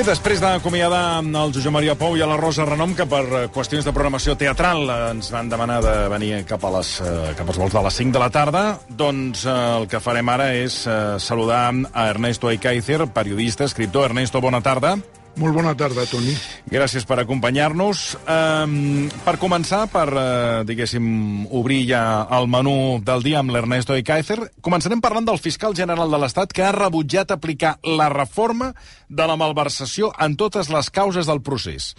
Bé, després d'acomiadar el Josep Maria Pou i a la Rosa Renom, que per eh, qüestions de programació teatral eh, ens van demanar de venir cap, a les, eh, cap als vols de les 5 de la tarda, doncs el que farem ara és saludar a Ernesto Aikaizer, periodista, escriptor. Ernesto, bona tarda. Molt bona tarda, Toni. Gràcies per acompanyar-nos. Um, per començar, per, uh, diguéssim, obrir ja el menú del dia amb l'Ernesto Ekaizer, començarem parlant del fiscal general de l'Estat que ha rebutjat aplicar la reforma de la malversació en totes les causes del procés.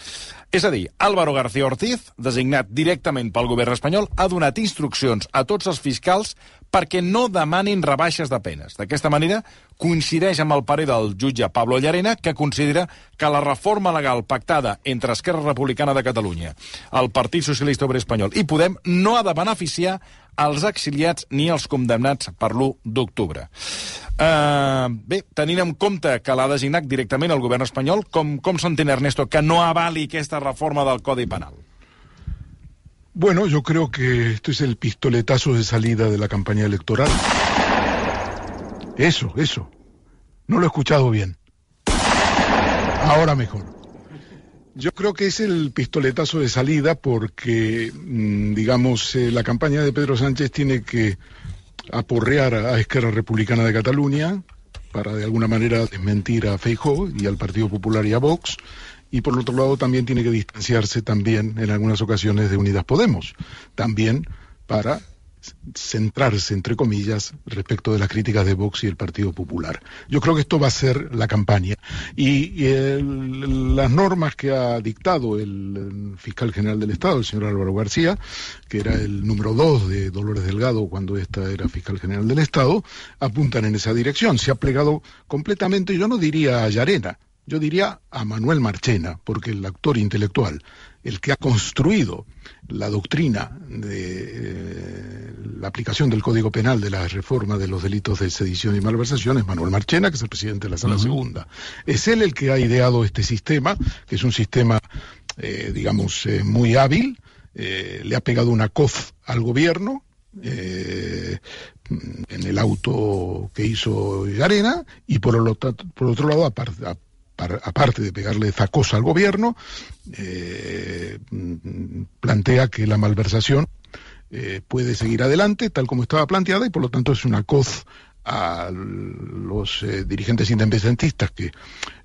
És a dir, Álvaro García Ortiz, designat directament pel govern espanyol, ha donat instruccions a tots els fiscals perquè no demanin rebaixes de penes. D'aquesta manera, coincideix amb el parer del jutge Pablo Llarena, que considera que la reforma legal pactada entre Esquerra Republicana de Catalunya, el Partit Socialista Obrer Espanyol i Podem no ha de beneficiar els exiliats ni els condemnats per l'1 d'octubre. Uh, bé, tenint en compte que l'ha designat directament el govern espanyol, com, com s'entén, Ernesto, que no avali aquesta reforma del Codi Penal? Bueno, yo creo que esto es el pistoletazo de salida de la campaña electoral. Eso, eso. No lo he escuchado bien. Ahora mejor. Yo creo que es el pistoletazo de salida porque, mm, digamos, eh, la campaña de Pedro Sánchez tiene que aporrear a Esquerra Republicana de Cataluña para de alguna manera desmentir a Feijóo y al Partido Popular y a Vox. Y por otro lado también tiene que distanciarse también en algunas ocasiones de Unidas Podemos, también para centrarse, entre comillas, respecto de las críticas de Vox y el Partido Popular. Yo creo que esto va a ser la campaña. Y, las normas que ha dictado el, fiscal general del Estado, el señor Álvaro García, que era el número dos de Dolores Delgado cuando esta era fiscal general del Estado, apuntan en esa dirección. Se ha plegado completamente, yo no diría a Llarena, yo diría a Manuel Marchena, porque el actor intelectual, el que ha construido la doctrina de eh, la aplicación del Código Penal de la reforma de los delitos de sedición y malversación es Manuel Marchena, que es el presidente de la Sala Segunda. Es él el que ha ideado este sistema, que es un sistema, eh, digamos, eh, muy hábil, le ha pegado una cof al gobierno, en el auto que hizo Arena y por, por otro lado, aparte, aparte de pegarle esa cosa al gobierno, eh, plantea que la malversación eh, puede seguir adelante tal como estaba planteada y por lo tanto es una coz a los eh, dirigentes independentistas que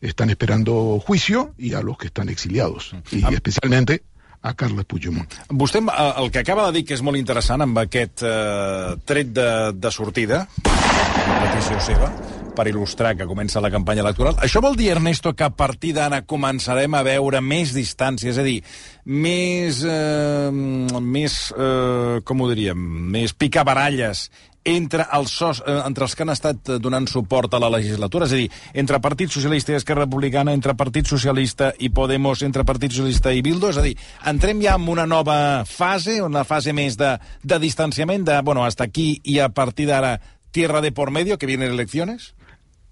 están esperando juicio y a los que están exiliados, y especialmente a Carles Puigdemont. Vostè el que acaba de dir que és molt interessant amb aquest eh, tret de, de sortida, petició seva, per il·lustrar que comença la campanya electoral. Això vol dir, Ernesto, que a partir d'ara començarem a veure més distància, és a dir, més, eh, més eh, com ho diríem, més picabaralles entre els, sos, eh, entre els que han estat donant suport a la legislatura, és a dir, entre Partit Socialista i Esquerra Republicana, entre Partit Socialista i Podemos, entre Partit Socialista i Bildo, és a dir, entrem ja en una nova fase, una fase més de, de distanciament, de, bueno, hasta aquí i a partir d'ara tierra de por medio, que vienen elecciones?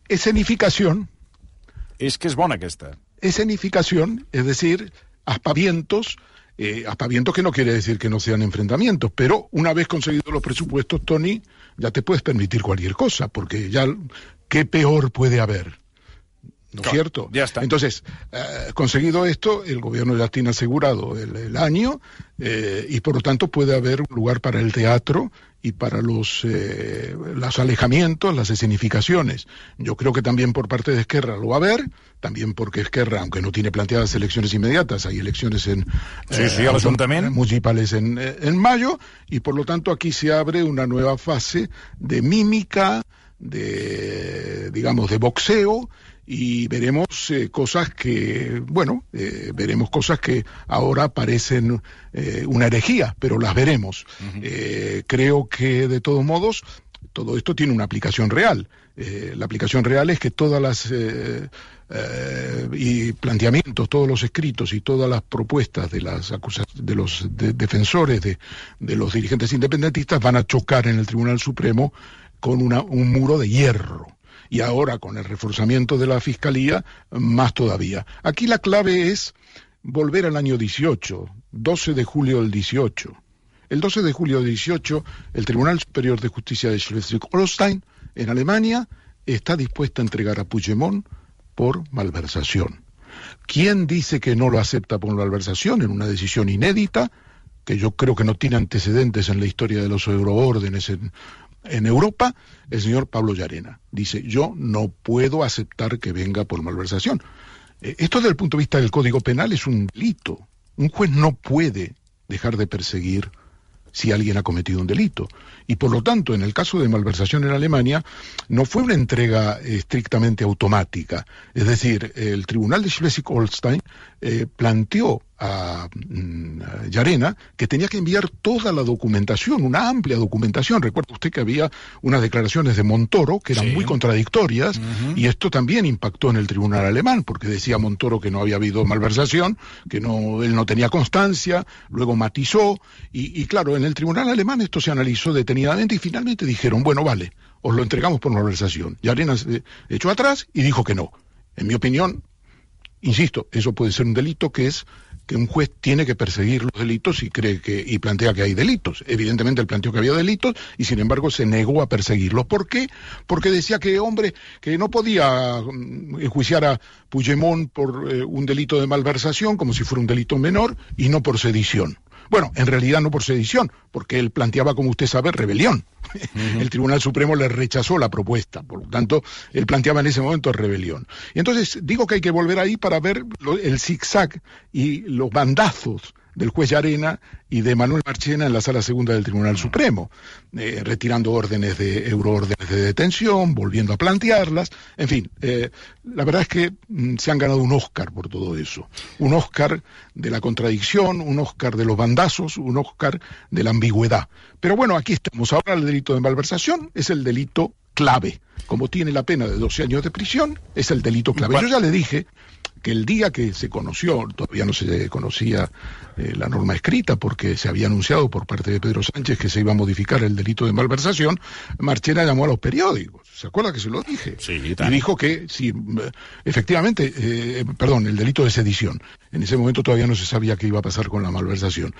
escenificación. Es que es bona aquesta. Escenificación, es decir, aspavientos, eh, aspavientos que no quiere decir que no sean enfrentamientos, pero una vez conseguidos los presupuestos, Tony, ya te puedes permitir cualquier cosa, porque ya, ¿qué peor puede haber? ¿No es cierto? Ya está. Entonces, eh, conseguido esto, el gobierno ya tiene asegurado el, año eh, y por lo tanto puede haber un lugar para el teatro y para los, eh, los alejamientos, las escenificaciones. Yo creo que también por parte de Esquerra lo va a haber, también porque Esquerra, aunque no tiene planteadas elecciones inmediatas, hay elecciones en sí, sí, eh, municipales en, eh, en mayo, y por lo tanto aquí se abre una nueva fase de mímica, de digamos de boxeo y veremos eh, cosas que, bueno, eh, veremos cosas que ahora parecen eh, una herejía, pero las veremos. creo que de todos modos todo esto tiene una aplicación real. la aplicación real es que todas las y planteamientos, todos los escritos y todas las propuestas de las de los defensores de, de, los dirigentes independentistas van a chocar en el Tribunal Supremo con una, un muro de hierro y ahora con el reforzamiento de la Fiscalía, más todavía. Aquí la clave es volver al año 18, 12 de julio del 18. El 12 de julio del 18, el Tribunal Superior de Justicia de Schleswig-Holstein, en Alemania, está dispuesta a entregar a Puigdemont por malversación. ¿Quién dice que no lo acepta por malversación en una decisión inédita? que yo creo que no tiene antecedentes en la historia de los euroórdenes en, en Europa, el señor Pablo Llarena. Dice, yo no puedo aceptar que venga por malversación. Eh, esto desde el punto de vista del Código Penal es un delito. Un juez no puede dejar de perseguir si alguien ha cometido un delito. Y por lo tanto, en el caso de malversación en Alemania, no fue una entrega estrictamente automática. Es decir, el Tribunal de Schleswig-Holstein eh, planteó a, mm, Yarena que tenía que enviar toda la documentación, una amplia documentación. Recuerda usted que había unas declaraciones de Montoro que eran muy contradictorias y esto también impactó en el tribunal alemán porque decía Montoro que no había habido malversación, que no, él no tenía constancia, luego matizó y, y claro, en el tribunal alemán esto se analizó detenidamente y finalmente dijeron, bueno, vale, os lo entregamos por malversación. Y Arena se echó atrás y dijo que no. En mi opinión, Insisto, eso puede ser un delito que es que un juez tiene que perseguir los delitos y cree que y plantea que hay delitos. Evidentemente él planteó que había delitos y sin embargo se negó a perseguirlos. ¿Por qué? Porque decía que hombre que no podía mm, enjuiciar a Puigdemont por eh, un delito de malversación como si fuera un delito menor y no por sedición. Bueno, en realidad no por sedición, porque él planteaba, como usted sabe, rebelión. El Tribunal Supremo le rechazó la propuesta, por lo tanto, él planteaba en ese momento rebelión. Y entonces digo que hay que volver ahí para ver el zigzag y los bandazos del juez Arena y de Manuel Marchena en la sala segunda del Tribunal Supremo, eh, retirando órdenes de euroórdenes de detención, volviendo a plantearlas, en fin, eh, la verdad es que mm, se han ganado un Oscar por todo eso, un Oscar de la contradicción, un Oscar de los bandazos, un Oscar de la ambigüedad. Pero bueno, aquí estamos. Ahora el delito de malversación es el delito clave. Como tiene la pena de 12 años de prisión, es el delito clave. Yo ya le dije que el día que se conoció, todavía no se conocía eh, la norma escrita porque se había anunciado por parte de Pedro Sánchez que se iba a modificar el delito de malversación, Marchena llamó a los periódicos. ¿Se acuerda que se lo dije? Sí, y dijo que sí, efectivamente, eh, perdón, el delito de sedición. En ese momento todavía no se sabía qué iba a pasar con la malversación.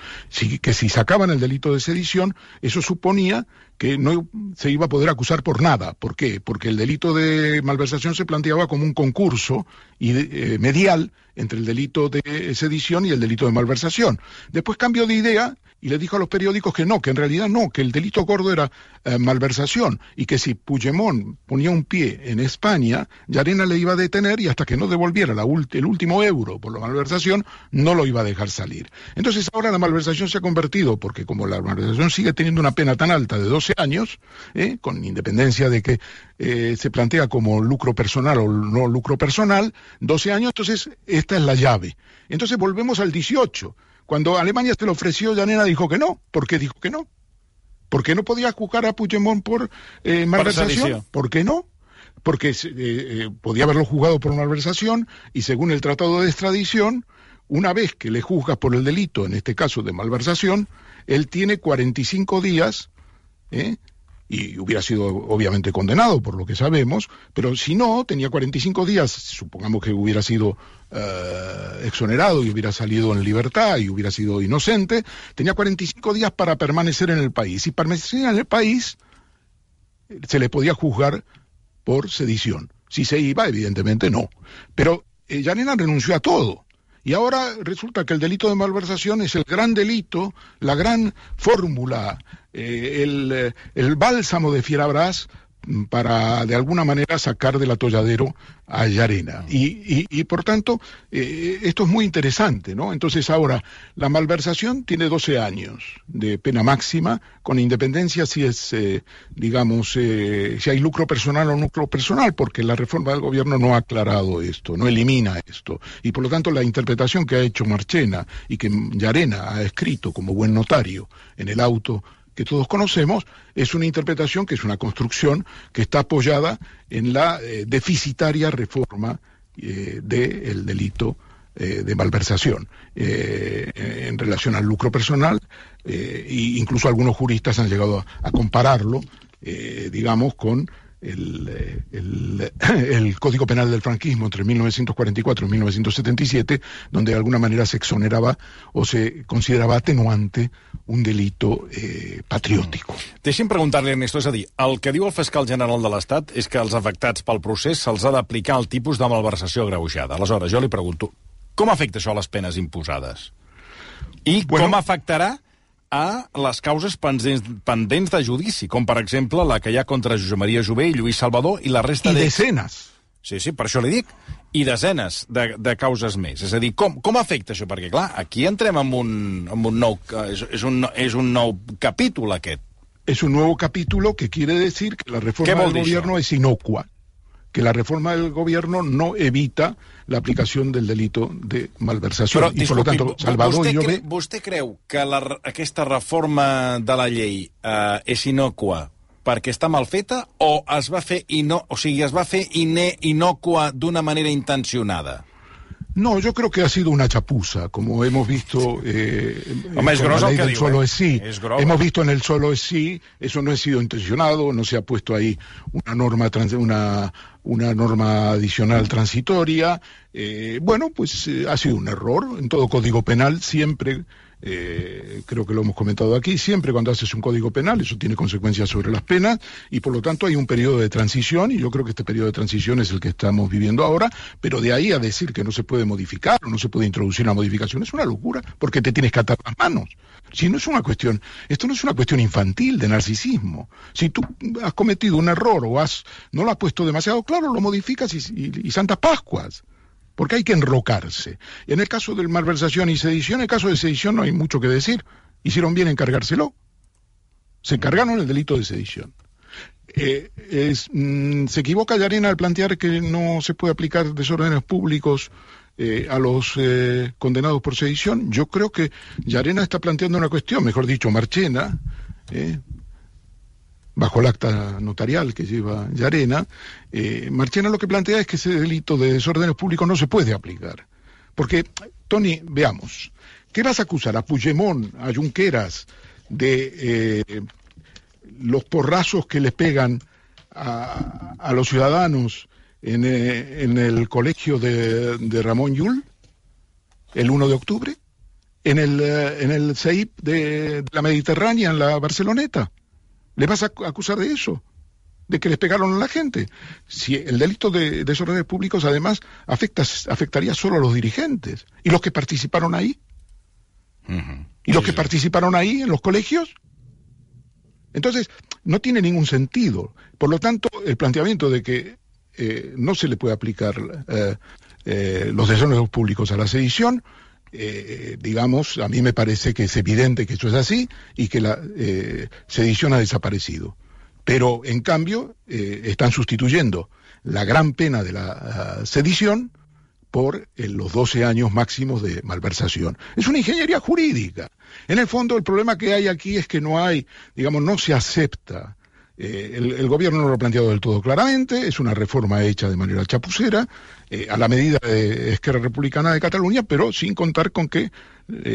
que si sacaban el delito de sedición, eso suponía que no se iba a poder acusar por nada. ¿Por qué? Porque el delito de malversación se planteaba como un concurso y, eh, medial entre el delito de sedición y el delito de malversación. Después cambió de idea y le dijo a los periódicos que no, que en realidad no, que el delito gordo era eh, malversación y que si Puigdemont ponía un pie en España, Yarena le iba a detener y hasta que no devolviera el último euro por la malversación, no lo iba a dejar salir. Entonces ahora la malversación se ha convertido, porque como la malversación sigue teniendo una pena tan alta de 12 años, ¿eh? con independencia de que eh, se plantea como lucro personal o no lucro personal, 12 años, entonces esta es la llave. Entonces volvemos al 18 cuando Alemania se lo ofreció, Yanena dijo que no. ¿Por qué dijo que no? ¿Por qué no podía juzgar a Puigdemont por eh, malversación? ¿Por qué no? Porque eh, eh, podía haberlo juzgado por malversación y según el Tratado de Extradición, una vez que le juzgas por el delito, en este caso de malversación, él tiene 45 días ¿eh? Y hubiera sido obviamente condenado por lo que sabemos, pero si no, tenía 45 días, supongamos que hubiera sido eh, exonerado y hubiera salido en libertad y hubiera sido inocente, tenía 45 días para permanecer en el país. Y permanecer en el país se le podía juzgar por sedición. Si se iba, evidentemente no. Pero eh, renunció a todo. Y ahora resulta que el delito de malversación es el gran delito, la gran fórmula, eh, el, eh, el, bálsamo de Fierabras para de alguna manera sacar del atolladero a Yarena. Y, y, por tanto, eh, esto es muy interesante, ¿no? Entonces ahora, la malversación tiene 12 años de pena máxima, con independencia si es, eh, digamos, eh, si hay lucro personal o lucro personal, porque la reforma del gobierno no ha aclarado esto, no elimina esto. Y por lo tanto, la interpretación que ha hecho Marchena y que Yarena ha escrito como buen notario en el auto que todos conocemos, es una interpretación que es una construcción que está apoyada en la eh, deficitaria reforma eh, del delito eh, de malversación en relación al lucro personal, e incluso algunos juristas han llegado a compararlo, digamos, con el, el, el, Código Penal del franquismo entre 1944 y 1977, donde de alguna manera se exonerava o se considerava atenuante un delito eh, patriòtic. Mm. Deixi'm preguntar-li, Ernesto, és a dir, el que diu el fiscal general de l'Estat és que els afectats pel procés se'ls ha d'aplicar el tipus de malversació agreujada. Aleshores, jo li pregunto, com afecta això a les penes imposades? I bueno, com afectarà a les causes pendents, pendents de judici, com per exemple la que hi ha contra Josep Maria Jové i Lluís Salvador i la resta de... I desenes. Sí, sí, per això li dic. I desenes de, de causes més. És a dir, com, com afecta això? Perquè, clar, aquí entrem en un, en un nou... És, és, un, és un nou capítol, aquest. És un nou capítol que quiere decir que la reforma del gobierno això? es inocua. Que la reforma del gobierno no evita la aplicación del delito de malversación. Però, y, por lo tanto, Salvador vostè, Llobé... Cre vostè creu que la, aquesta reforma de la llei eh, és inocua perquè està mal feta o es va fer, ino, o sigui, es va fer ine, inocua d'una manera intencionada? No, yo creo que ha sido una chapuza, como hemos visto eh, Home, es la ley del diu, solo eh? es sí. Es hemos visto en el solo es sí, eso no ha sido intencionado, no se ha puesto ahí una norma trans, una una norma adicional transitoria. Eh, bueno, pues eh, ha sido un error. En todo código penal siempre eh, creo que lo hemos comentado aquí, siempre cuando haces un código penal eso tiene consecuencias sobre las penas y por lo tanto hay un periodo de transición y yo creo que este periodo de transición es el que estamos viviendo ahora, pero de ahí a decir que no se puede modificar o no se puede introducir una modificación es una locura porque te tienes que atar las manos. Si no es una cuestión, esto no es una cuestión infantil de narcisismo. Si tú has cometido un error o has, no lo has puesto demasiado claro, lo modificas y, y, y Santas Pascuas porque hay que enrocarse. En el caso del malversación y sedición, en el caso de sedición no hay mucho que decir. Hicieron bien encargárselo. Se encargaron el delito de sedición. Eh, mm, se equivoca Yarena al plantear que no se puede aplicar desórdenes públicos eh, a los eh, condenados por sedición. Yo creo que Yarena está planteando una cuestión, mejor dicho, Marchena, bajo el acta notarial que lleva Yarena, eh, Marchena lo que plantea es que ese delito de desórdenes públicos no se puede aplicar. Porque, Tony, veamos, ¿qué vas a acusar a Puigdemont, a Junqueras, de eh, los porrazos que les pegan a, a los ciudadanos en, eh, en, el colegio de, de Ramón Yul el 1 de octubre? ¿En el, en el CEIP de la Mediterránea, en la Barceloneta? ¿Le vas a acusar de eso? de que les pegaron a la gente. Si el delito de desórdenes públicos además afecta, afectaría solo a los dirigentes y los que participaron ahí. Uh -huh. Y los que participaron ahí en los colegios. Entonces, no tiene ningún sentido. Por lo tanto, el planteamiento de que eh, no se le puede aplicar eh, eh, los desórdenes públicos a la sedición eh, digamos, a mí me parece que es evidente que eso es así y que la eh, sedición ha desaparecido. Pero, en cambio, eh, están sustituyendo la gran pena de la uh, sedición por eh, los 12 años máximos de malversación. Es una ingeniería jurídica. En el fondo, el problema que hay aquí es que no hay, digamos, no se acepta eh, el, gobierno no lo ha planteado del todo claramente, es una reforma hecha de manera chapucera, eh, a la medida de Esquerra Republicana de Cataluña, pero sin contar con que eh,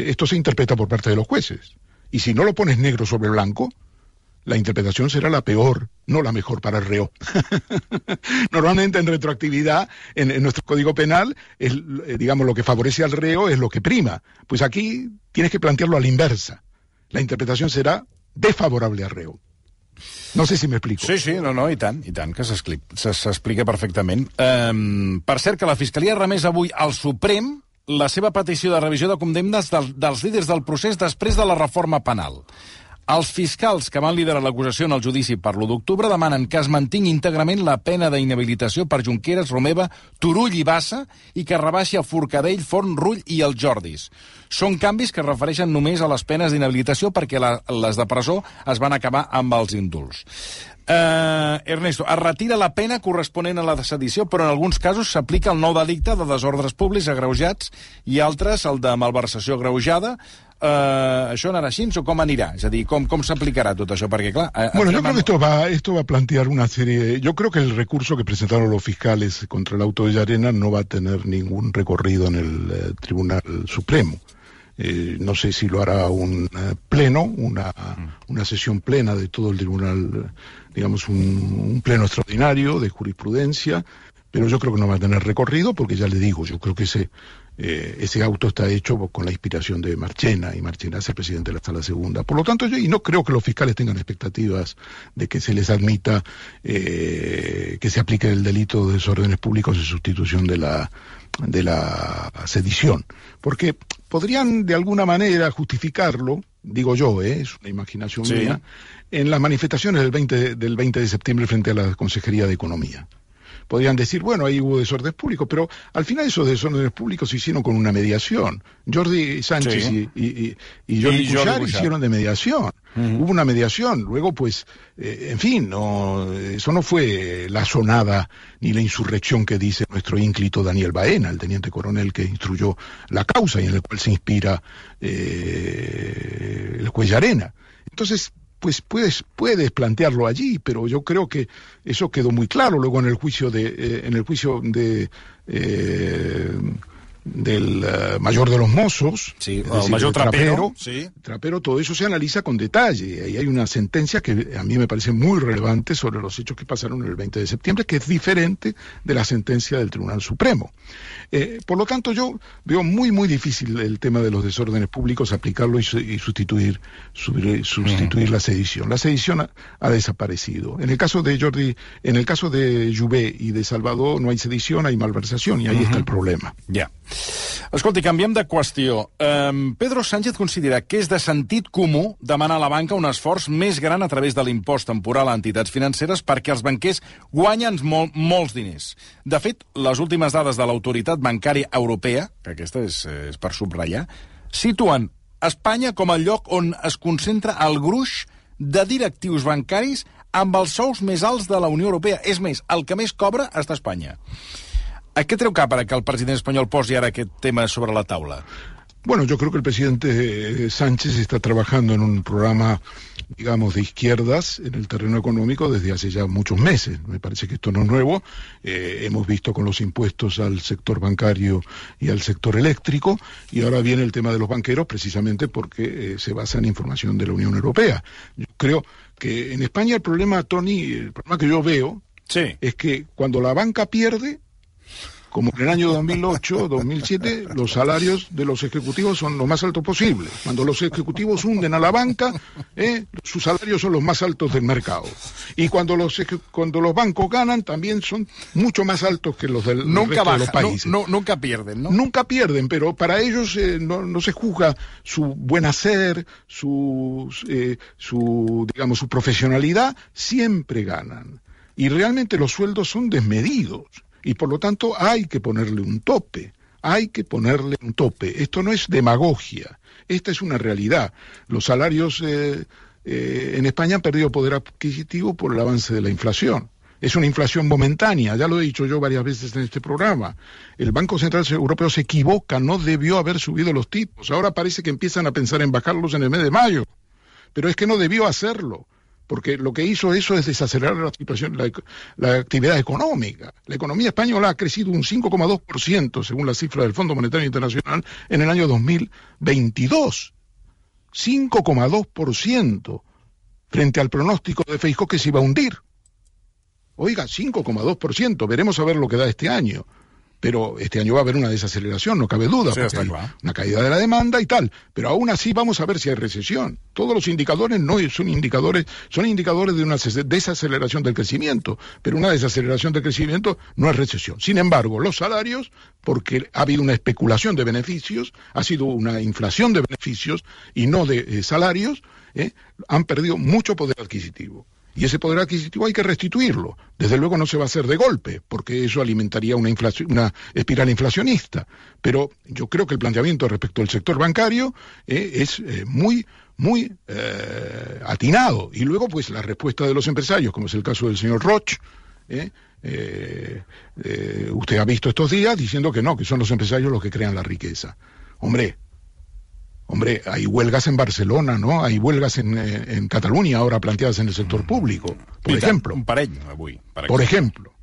esto se interpreta por parte de los jueces. Y si no lo pones negro sobre blanco, la interpretación será la peor, no la mejor para el reo. Normalmente en retroactividad, en, en, nuestro Código Penal, es, digamos, lo que favorece al reo es lo que prima. Pues aquí tienes que plantearlo a la inversa. La interpretación será desfavorable al reo. No sé si m'explico. Sí, sí, no, no, i tant, i tant, que s'explica perfectament. Um, per cert, que la Fiscalia ha remès avui al Suprem la seva petició de revisió de condemnes del, dels líders del procés després de la reforma penal. Els fiscals que van liderar l'acusació en el judici per l'1 d'octubre demanen que es mantingui íntegrament la pena d'inhabilitació per Junqueras, Romeva, Turull i Bassa i que rebaixi a Forcadell, Forn, Rull i els Jordis. Són canvis que refereixen només a les penes d'inhabilitació perquè la, les de presó es van acabar amb els indults. Uh, Ernesto, es retira la pena corresponent a la sedició, però en alguns casos s'aplica el nou delicte de desordres públics agreujats i altres el de malversació agreujada, Uh, això anarà així o com anirà? És a dir, com, com s'aplicarà tot això? Perquè, clar... Eh, bueno, yo creo que esto va, esto va a plantear una serie... Yo creo que el recurso que presentaron los fiscales contra el auto de Llarena no va a tener ningún recorrido en el eh, Tribunal Supremo. Eh, no sé si lo hará un eh, pleno, una, una sesión plena de todo el tribunal, digamos, un, un pleno extraordinario de jurisprudencia, pero yo creo que no va a tener recorrido porque ya le digo, yo creo que ese, eh, ese auto está hecho con la inspiración de Marchena y Marchena es el presidente de la sala segunda. Por lo tanto, yo y no creo que los fiscales tengan expectativas de que se les admita eh, que se aplique el delito de desórdenes públicos en sustitución de la de la sedición, porque podrían de alguna manera justificarlo, digo yo, ¿eh? es una imaginación Sí. mía, en las manifestaciones del 20, del 20 de septiembre frente a la Consejería de Economía podrían decir, bueno, ahí hubo desórdenes públicos, pero al final esos desórdenes públicos se hicieron con una mediación. Jordi Sánchez Sí. y, y, y, Jordi Y Jordi hicieron de mediación. Hubo una mediación. Luego, pues, eh, en fin, no, eso no fue la sonada ni la insurrección que dice nuestro ínclito Daniel Baena, el teniente coronel que instruyó la causa y en el cual se inspira eh, el juez Llarena. Entonces, pues puedes, puedes plantearlo allí, pero yo creo que eso quedó muy claro luego en el juicio de, eh, en el juicio de eh, del eh, mayor de los mozos, Sí, es el decir, mayor trapero, sí. Trapero, todo eso se analiza con detalle. Y hay una sentencia que a mí me parece muy relevante sobre los hechos que pasaron el 20 de septiembre, que es diferente de la sentencia del Tribunal Supremo. Eh, por lo tanto, yo veo muy, muy difícil el tema de los desórdenes públicos, aplicarlo y, su- y sustituir, su- sustituir la sedición. La sedición ha, ha desaparecido. En el caso de Jordi, en el caso de Juvé y de Salvador, no hay sedición, hay malversación, y ahí está el problema. Ja. Escolti, canviem de qüestió. Um, Pedro Sánchez considera que és de sentit comú demanar a la banca un esforç més gran a través de l'impost temporal a entitats financeres perquè els banquers guanyen mol, molts diners. De fet, les últimes dades de l'autoritat bancària europea, que aquesta és, és per subratllar, situen Espanya com el lloc on es concentra el gruix de directius bancaris amb els sous més alts de la Unió Europea. És més, el que més cobra està a Espanya. A què treu cap ara que el president espanyol posi ara aquest tema sobre la taula? Bueno, yo creo que el presidente eh, Sánchez está trabajando en un programa, digamos, de izquierdas en el terreno económico desde hace ya muchos meses. Me parece que esto no es nuevo. Eh, hemos visto con los impuestos al sector bancario y al sector eléctrico, y ahora viene el tema de los banqueros precisamente porque eh, se basa en información de la Unión Europea. Yo creo que en España el problema, Tony, el problema que yo veo Sí. es que cuando la banca pierde, como en el año 2008, 2007, los salarios de los ejecutivos son lo más altos posible. Cuando los ejecutivos hunden a la banca, eh, sus salarios son los más altos del mercado. Y cuando los cuando los bancos ganan, también son mucho más altos que los del Nunca resto de los no, países. no, nunca pierden, ¿no? Nunca pierden, pero para ellos eh, no, no se juzga su buen hacer, su, eh, su, digamos, su profesionalidad, siempre ganan. Y realmente los sueldos son desmedidos. Y por lo tanto hay que ponerle un tope. Hay que ponerle un tope. Esto no es demagogia. Esta es una realidad. Los salarios eh, eh, en España han perdido poder adquisitivo por el avance de la inflación. Es una inflación momentánea, ya lo he dicho yo varias veces en este programa. El Banco Central Europeo se equivoca, no debió haber subido los tipos. Ahora parece que empiezan a pensar en bajarlos en el mes de mayo. Pero es que no debió hacerlo, porque lo que hizo eso es desacelerar la situación, la, la actividad económica. La economía española ha crecido un 5,2%, según la cifra del Fondo Monetario Internacional, en el año 2022. 5,2% frente al pronóstico de Feijóo que se iba a hundir. Oiga, 5,2%, veremos a ver lo que da este año. Pero este año va a haber una desaceleración, no cabe duda, Sí, porque hay una caída de la demanda y tal. Pero aún así vamos a ver si hay recesión. Todos los indicadores no son indicadores, son indicadores de una desaceleración del crecimiento, pero una desaceleración del crecimiento no es recesión. Sin embargo, los salarios, porque ha habido una especulación de beneficios, ha sido una inflación de beneficios y no de eh, salarios, ¿eh? han perdido mucho poder adquisitivo. Y ese poder adquisitivo hay que restituirlo. Desde luego no se va a hacer de golpe, porque eso alimentaría una, inflación, una espiral inflacionista. Pero yo creo que el planteamiento respecto al sector bancario eh, es eh, muy, muy eh, atinado. Y luego, pues, la respuesta de los empresarios, como es el caso del señor Roch, eh, eh, usted ha visto estos días diciendo que no, que son los empresarios los que crean la riqueza. Hombre, Hombre, hay huelgas en Barcelona, ¿no? Hay huelgas en, eh, en Cataluña ahora planteadas en el sector público, por ejemplo. Un parell, avui. Per Por ejemplo.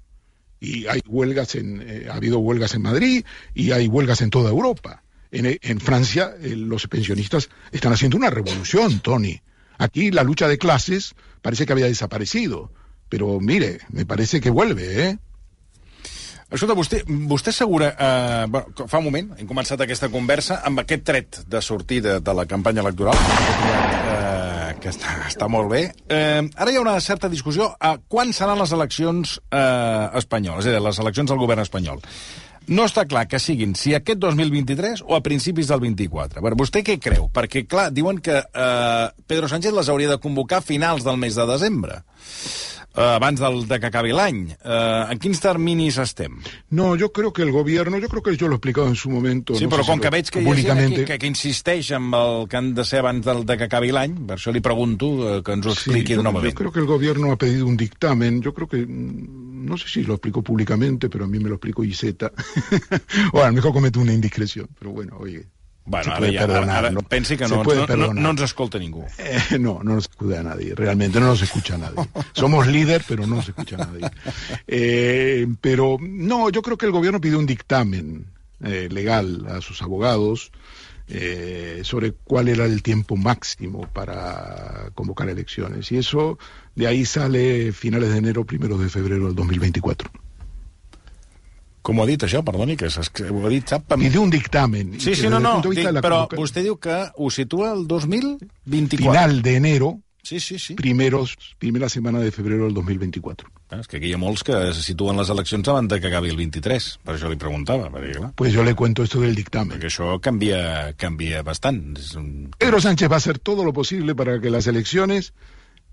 Y hay huelgas en, eh, ha habido huelgas en Madrid y hay huelgas en toda Europa. En, en Francia eh, los pensionistas están haciendo una revolución, Tony. Aquí la lucha de clases parece que había desaparecido. Pero mire, me parece que vuelve, ¿eh? Escolta, vostè, vostè assegura... Eh, bueno, fa un moment hem començat aquesta conversa amb aquest tret de sortida de la campanya electoral, eh, que està, està molt bé. Eh, ara hi ha una certa discussió a quan seran les eleccions eh, espanyoles, és a dir, les eleccions del govern espanyol. No està clar que siguin si aquest 2023 o a principis del 24. Veure, vostè què creu? Perquè, clar, diuen que eh, Pedro Sánchez les hauria de convocar a finals del mes de desembre abans del, de que acabi l'any. Eh, en quins terminis estem? No, yo creo que el gobierno, yo creo que yo lo he explicado en su momento. Sí, no però sé si com lo- que veig que hi ha gent públicamente. que, que insisteix amb el que han de ser abans del, de que acabi l'any, per això li pregunto eh, que ens ho Sí, expliqui yo, d'una yo moment. creo que el gobierno ha pedido un dictamen. Yo creo que, no sé si lo explicó públicamente, pero a mí me lo explicó Iseta. o a lo mejor comete una indiscreción, pero bueno, oye. Bueno, ara, ja, ara, perdonar, ara ¿no? pensi que Se no, puede no, no, no ens escolta ningú. Eh, no, no nos escucha a nadie, realmente no nos escucha a nadie. Somos líder, pero no nos escucha a nadie. Eh, pero no, yo creo que el gobierno pidió un dictamen eh, legal a sus abogados eh, sobre cuál era el tiempo máximo para convocar elecciones. Y eso, de ahí sale finales de enero, primeros de febrero del 2024. Com ho ha dit, això? Perdoni, que, ho ha dit, sap? Amb... Pidió un dictamen. Sí, sí, no, no, dic, però convoca- vostè diu que ho situa el 2024. Final de enero, Sí, sí, sí. primeros, primera semana de febrero del 2024. Ah, És que aquí hi ha molts que se situen les eleccions abans de que acabi el 23. Per això li preguntava, perquè, clar, Pues yo le cuento esto del dictamen. perquè això canvia, canvia bastant. Un... Pedro Sánchez va a hacer todo lo posible para que las elecciones,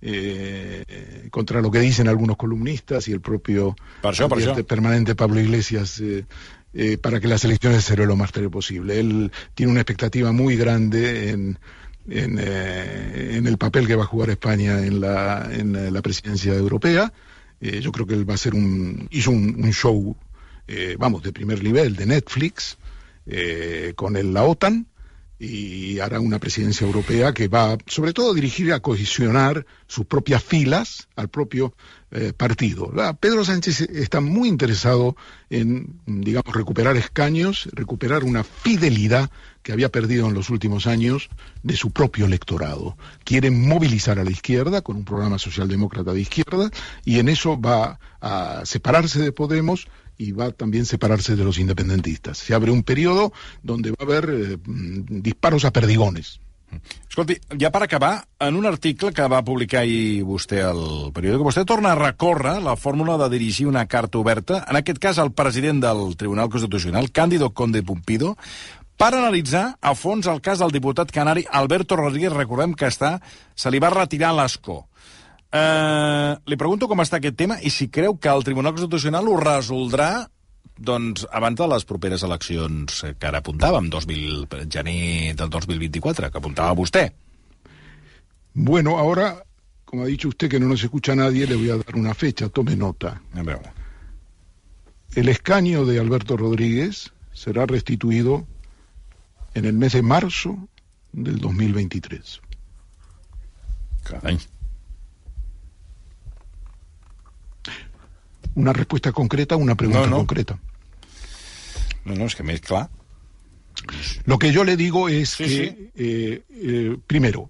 eh, contra lo que dicen algunos columnistas y el propio presidente això. permanente Pablo Iglesias, eh, eh, para que las elecciones se lo más tarde posible. Él tiene una expectativa muy grande en, en, en el papel que va a jugar España en la, en la presidencia europea. Yo creo que él va a ser un, hizo un, un show, eh, vamos, de primer nivel, de Netflix, con el, la OTAN y hará una presidencia europea que va, sobre todo, dirigir a cohesionar sus propias filas al propio eh, partido. Pedro Sánchez está muy interesado en, digamos, recuperar escaños, recuperar una fidelidad que había perdido en los últimos años de su propio electorado. Quiere movilizar a la izquierda con un programa socialdemócrata de izquierda y en eso va a separarse de Podemos y va también a separarse de los independentistas. Se abre un periodo donde va a haber eh, disparos a perdigones. Escolti, ja per acabar, en un article que va publicar ahir vostè al periòdic, vostè torna a recórrer la fórmula de dirigir una carta oberta, en aquest cas al president del Tribunal Constitucional, Cándido Conde Pumpido, per analitzar a fons el cas del diputat canari Alberto Rodríguez, recordem que està, se li va retirar l'escó. Eh, li pregunto com està aquest tema i si creu que el Tribunal Constitucional ho resoldrà doncs, abans de les properes eleccions que ara apuntàvem, 2000, gener del 2024, que apuntava vostè. Bueno, ahora, como ha dicho usted que no nos escucha nadie, le voy a dar una fecha, tome nota. A. El escaño de Alberto Rodríguez será restituido en el mes de marzo del 2023. Carai. Una respuesta concreta, una pregunta No, no. concreta. No, no, és que més clar. Lo que yo le digo es Sí, que, sí. eh, eh, primero,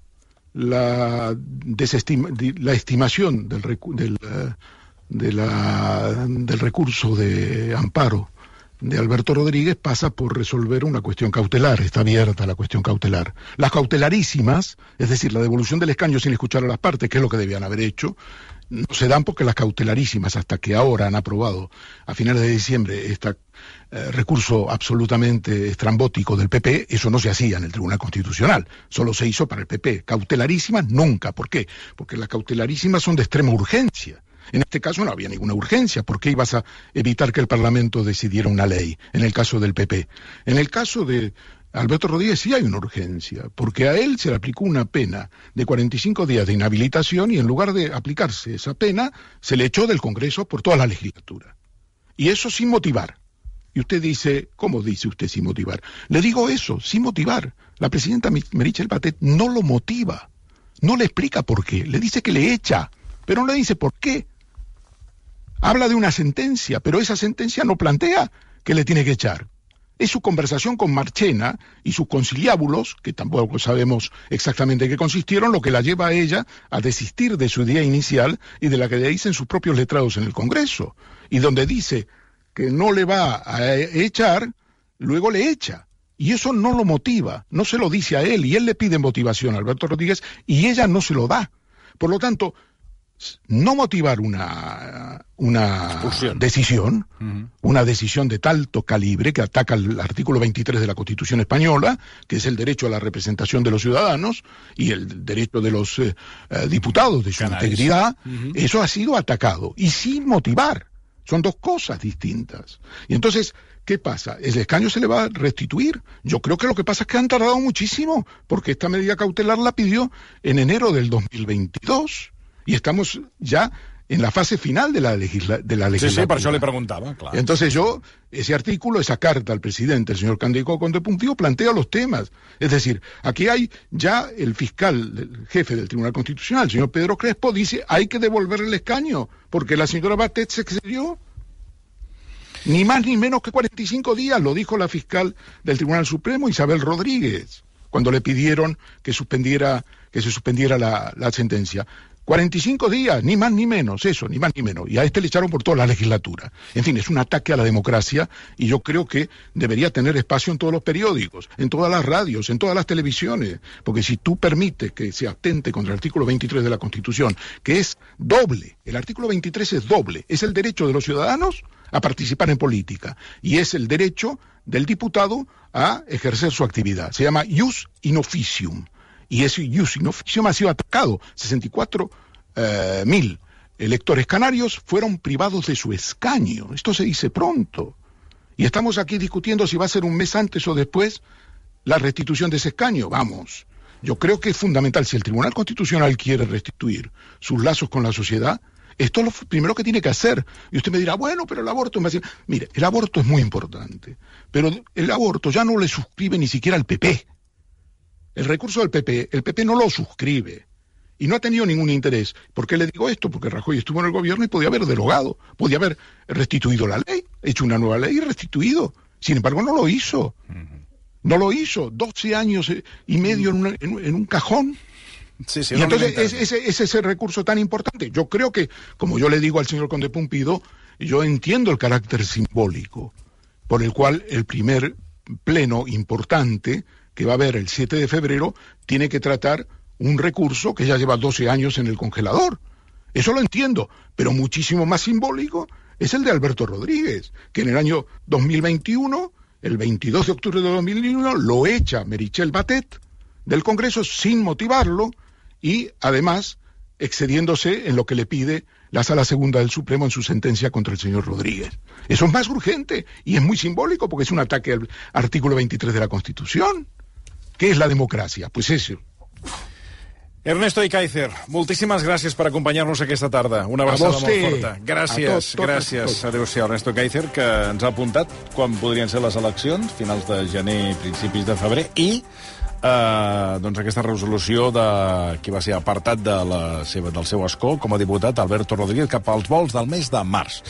la, desestima- la estimación del, recu- del, de la- del recurso de amparo de Alberto Rodríguez pasa por resolver una cuestión cautelar, está abierta la cuestión cautelar. Las cautelarísimas, es decir, la devolución del escaño sin escuchar a las partes, que es lo que debían haber hecho, no se dan porque las cautelarísimas, hasta que ahora han aprobado a finales de diciembre este recurso absolutamente estrambótico del PP, eso no se hacía en el Tribunal Constitucional, solo se hizo para el PP. Cautelarísimas nunca. ¿Por qué? Porque las cautelarísimas son de extrema urgencia. En este caso no había ninguna urgencia. ¿Por qué ibas a evitar que el Parlamento decidiera una ley? En el caso del PP. En el caso de Alberto Rodríguez sí hay una urgencia, porque a él se le aplicó una pena de 45 días de inhabilitación y en lugar de aplicarse esa pena, se le echó del Congreso por toda la legislatura. Y eso sin motivar. Y usted dice, ¿cómo dice usted sin motivar? Le digo eso, sin motivar. La presidenta Merichel Batet no lo motiva, no le explica por qué, le dice que le echa, pero no le dice por qué. Habla de una sentencia, pero esa sentencia no plantea que le tiene que echar. Es su conversación con Marchena y sus conciliábulos, que tampoco sabemos exactamente en qué consistieron, lo que la lleva a ella a desistir de su idea inicial y de la que le dicen sus propios letrados en el Congreso, y donde dice que no le va a echar, luego le echa. Y eso no lo motiva, no se lo dice a él, y él le pide motivación a Alberto Rodríguez, y ella no se lo da. Por lo tanto, no motivar una, una decisión, una decisión de talto calibre que ataca el artículo 23 de la Constitución española, que es el derecho a la representación de los ciudadanos y el derecho de los eh, eh, diputados de su integridad, eso ha sido atacado y sin motivar. Son dos cosas distintas. Y entonces, ¿qué pasa? ¿El escaño se le va a restituir? Yo creo que lo que pasa es que han tardado muchísimo, porque esta medida cautelar la pidió en enero del 2022 y estamos ya en la fase final de la, legisla de la legislatura. Sí, sí, això le preguntaba, claro. Entonces yo, ese artículo, esa carta al presidente, el señor Candico Contepuntivo, plantea los temas. Es decir, aquí hay ya el fiscal, el jefe del Tribunal Constitucional, el señor Pedro Crespo, dice hay que devolverle el escaño, porque la señora Batet se excedió. Ni más ni menos que 45 días, lo dijo la fiscal del Tribunal Supremo, Isabel Rodríguez, cuando le pidieron que suspendiera, que se suspendiera la, la sentencia. 45 días, ni más ni menos, eso, ni más ni menos. Y a este le echaron por toda la legislatura. En fin, es un ataque a la democracia y yo creo que debería tener espacio en todos los periódicos, en todas las radios, en todas las televisiones. Porque si tú permites que se atente contra el artículo 23 de la Constitución, que es doble, el artículo 23 es doble, es el derecho de los ciudadanos a participar en política y es el derecho del diputado a ejercer su actividad. Se llama ius in officium y ese officium ha sido atacado. 64 eh, mil electores canarios fueron privados de su escaño. Esto se dice pronto. Y estamos aquí discutiendo si va a ser un mes antes o después la restitución de ese escaño. Vamos. Yo creo que es fundamental, si el Tribunal Constitucional quiere restituir sus lazos con la sociedad, esto es lo primero que tiene que hacer. Y usted me dirá, bueno, pero el aborto es más... Mire, el aborto es muy importante, pero el aborto ya no le suscribe ni siquiera al PP. El recurso del PP, el PP no lo suscribe y no ha tenido ningún interés. ¿Por qué le digo esto? Porque Rajoy estuvo en el gobierno y podía haber derogado, podía haber restituido la ley, hecho una nueva ley y restituido. Sin embargo, no lo hizo. No lo hizo. 12 años y medio en, un cajón. Sí, sí, y entonces es, ese es ese recurso tan importante. Yo creo que, como yo le digo al señor Conde Pumpido, yo entiendo el carácter simbólico por el cual el primer pleno importante que va a haber el 7 de febrero tiene que tratar un recurso que ya lleva 12 años en el congelador. Eso lo entiendo, pero muchísimo más simbólico es el de Alberto Rodríguez, que en el año 2021, el 22 de octubre de 2021, lo echa Merichel Batet del Congreso sin motivarlo y además excediéndose en lo que le pide la Sala Segunda del Supremo en su sentencia contra el señor Rodríguez. Eso es más urgente y es muy simbólico porque es un ataque al artículo 23 de la Constitución. ¿Qué es la democracia? Pues eso. Ernesto Icaizer, moltíssimes gràcies per acompanyar-nos aquesta tarda. Una abraçada molt forta. Gràcies, tot, tot, gràcies. Adéu-siau, Ernesto Icaizer, que ens ha apuntat quan podrien ser les eleccions, finals de gener, principis de febrer, i eh, doncs aquesta resolució de qui va ser apartat de la seva, del seu escó com a diputat, Alberto Rodríguez, cap als vols del mes de març.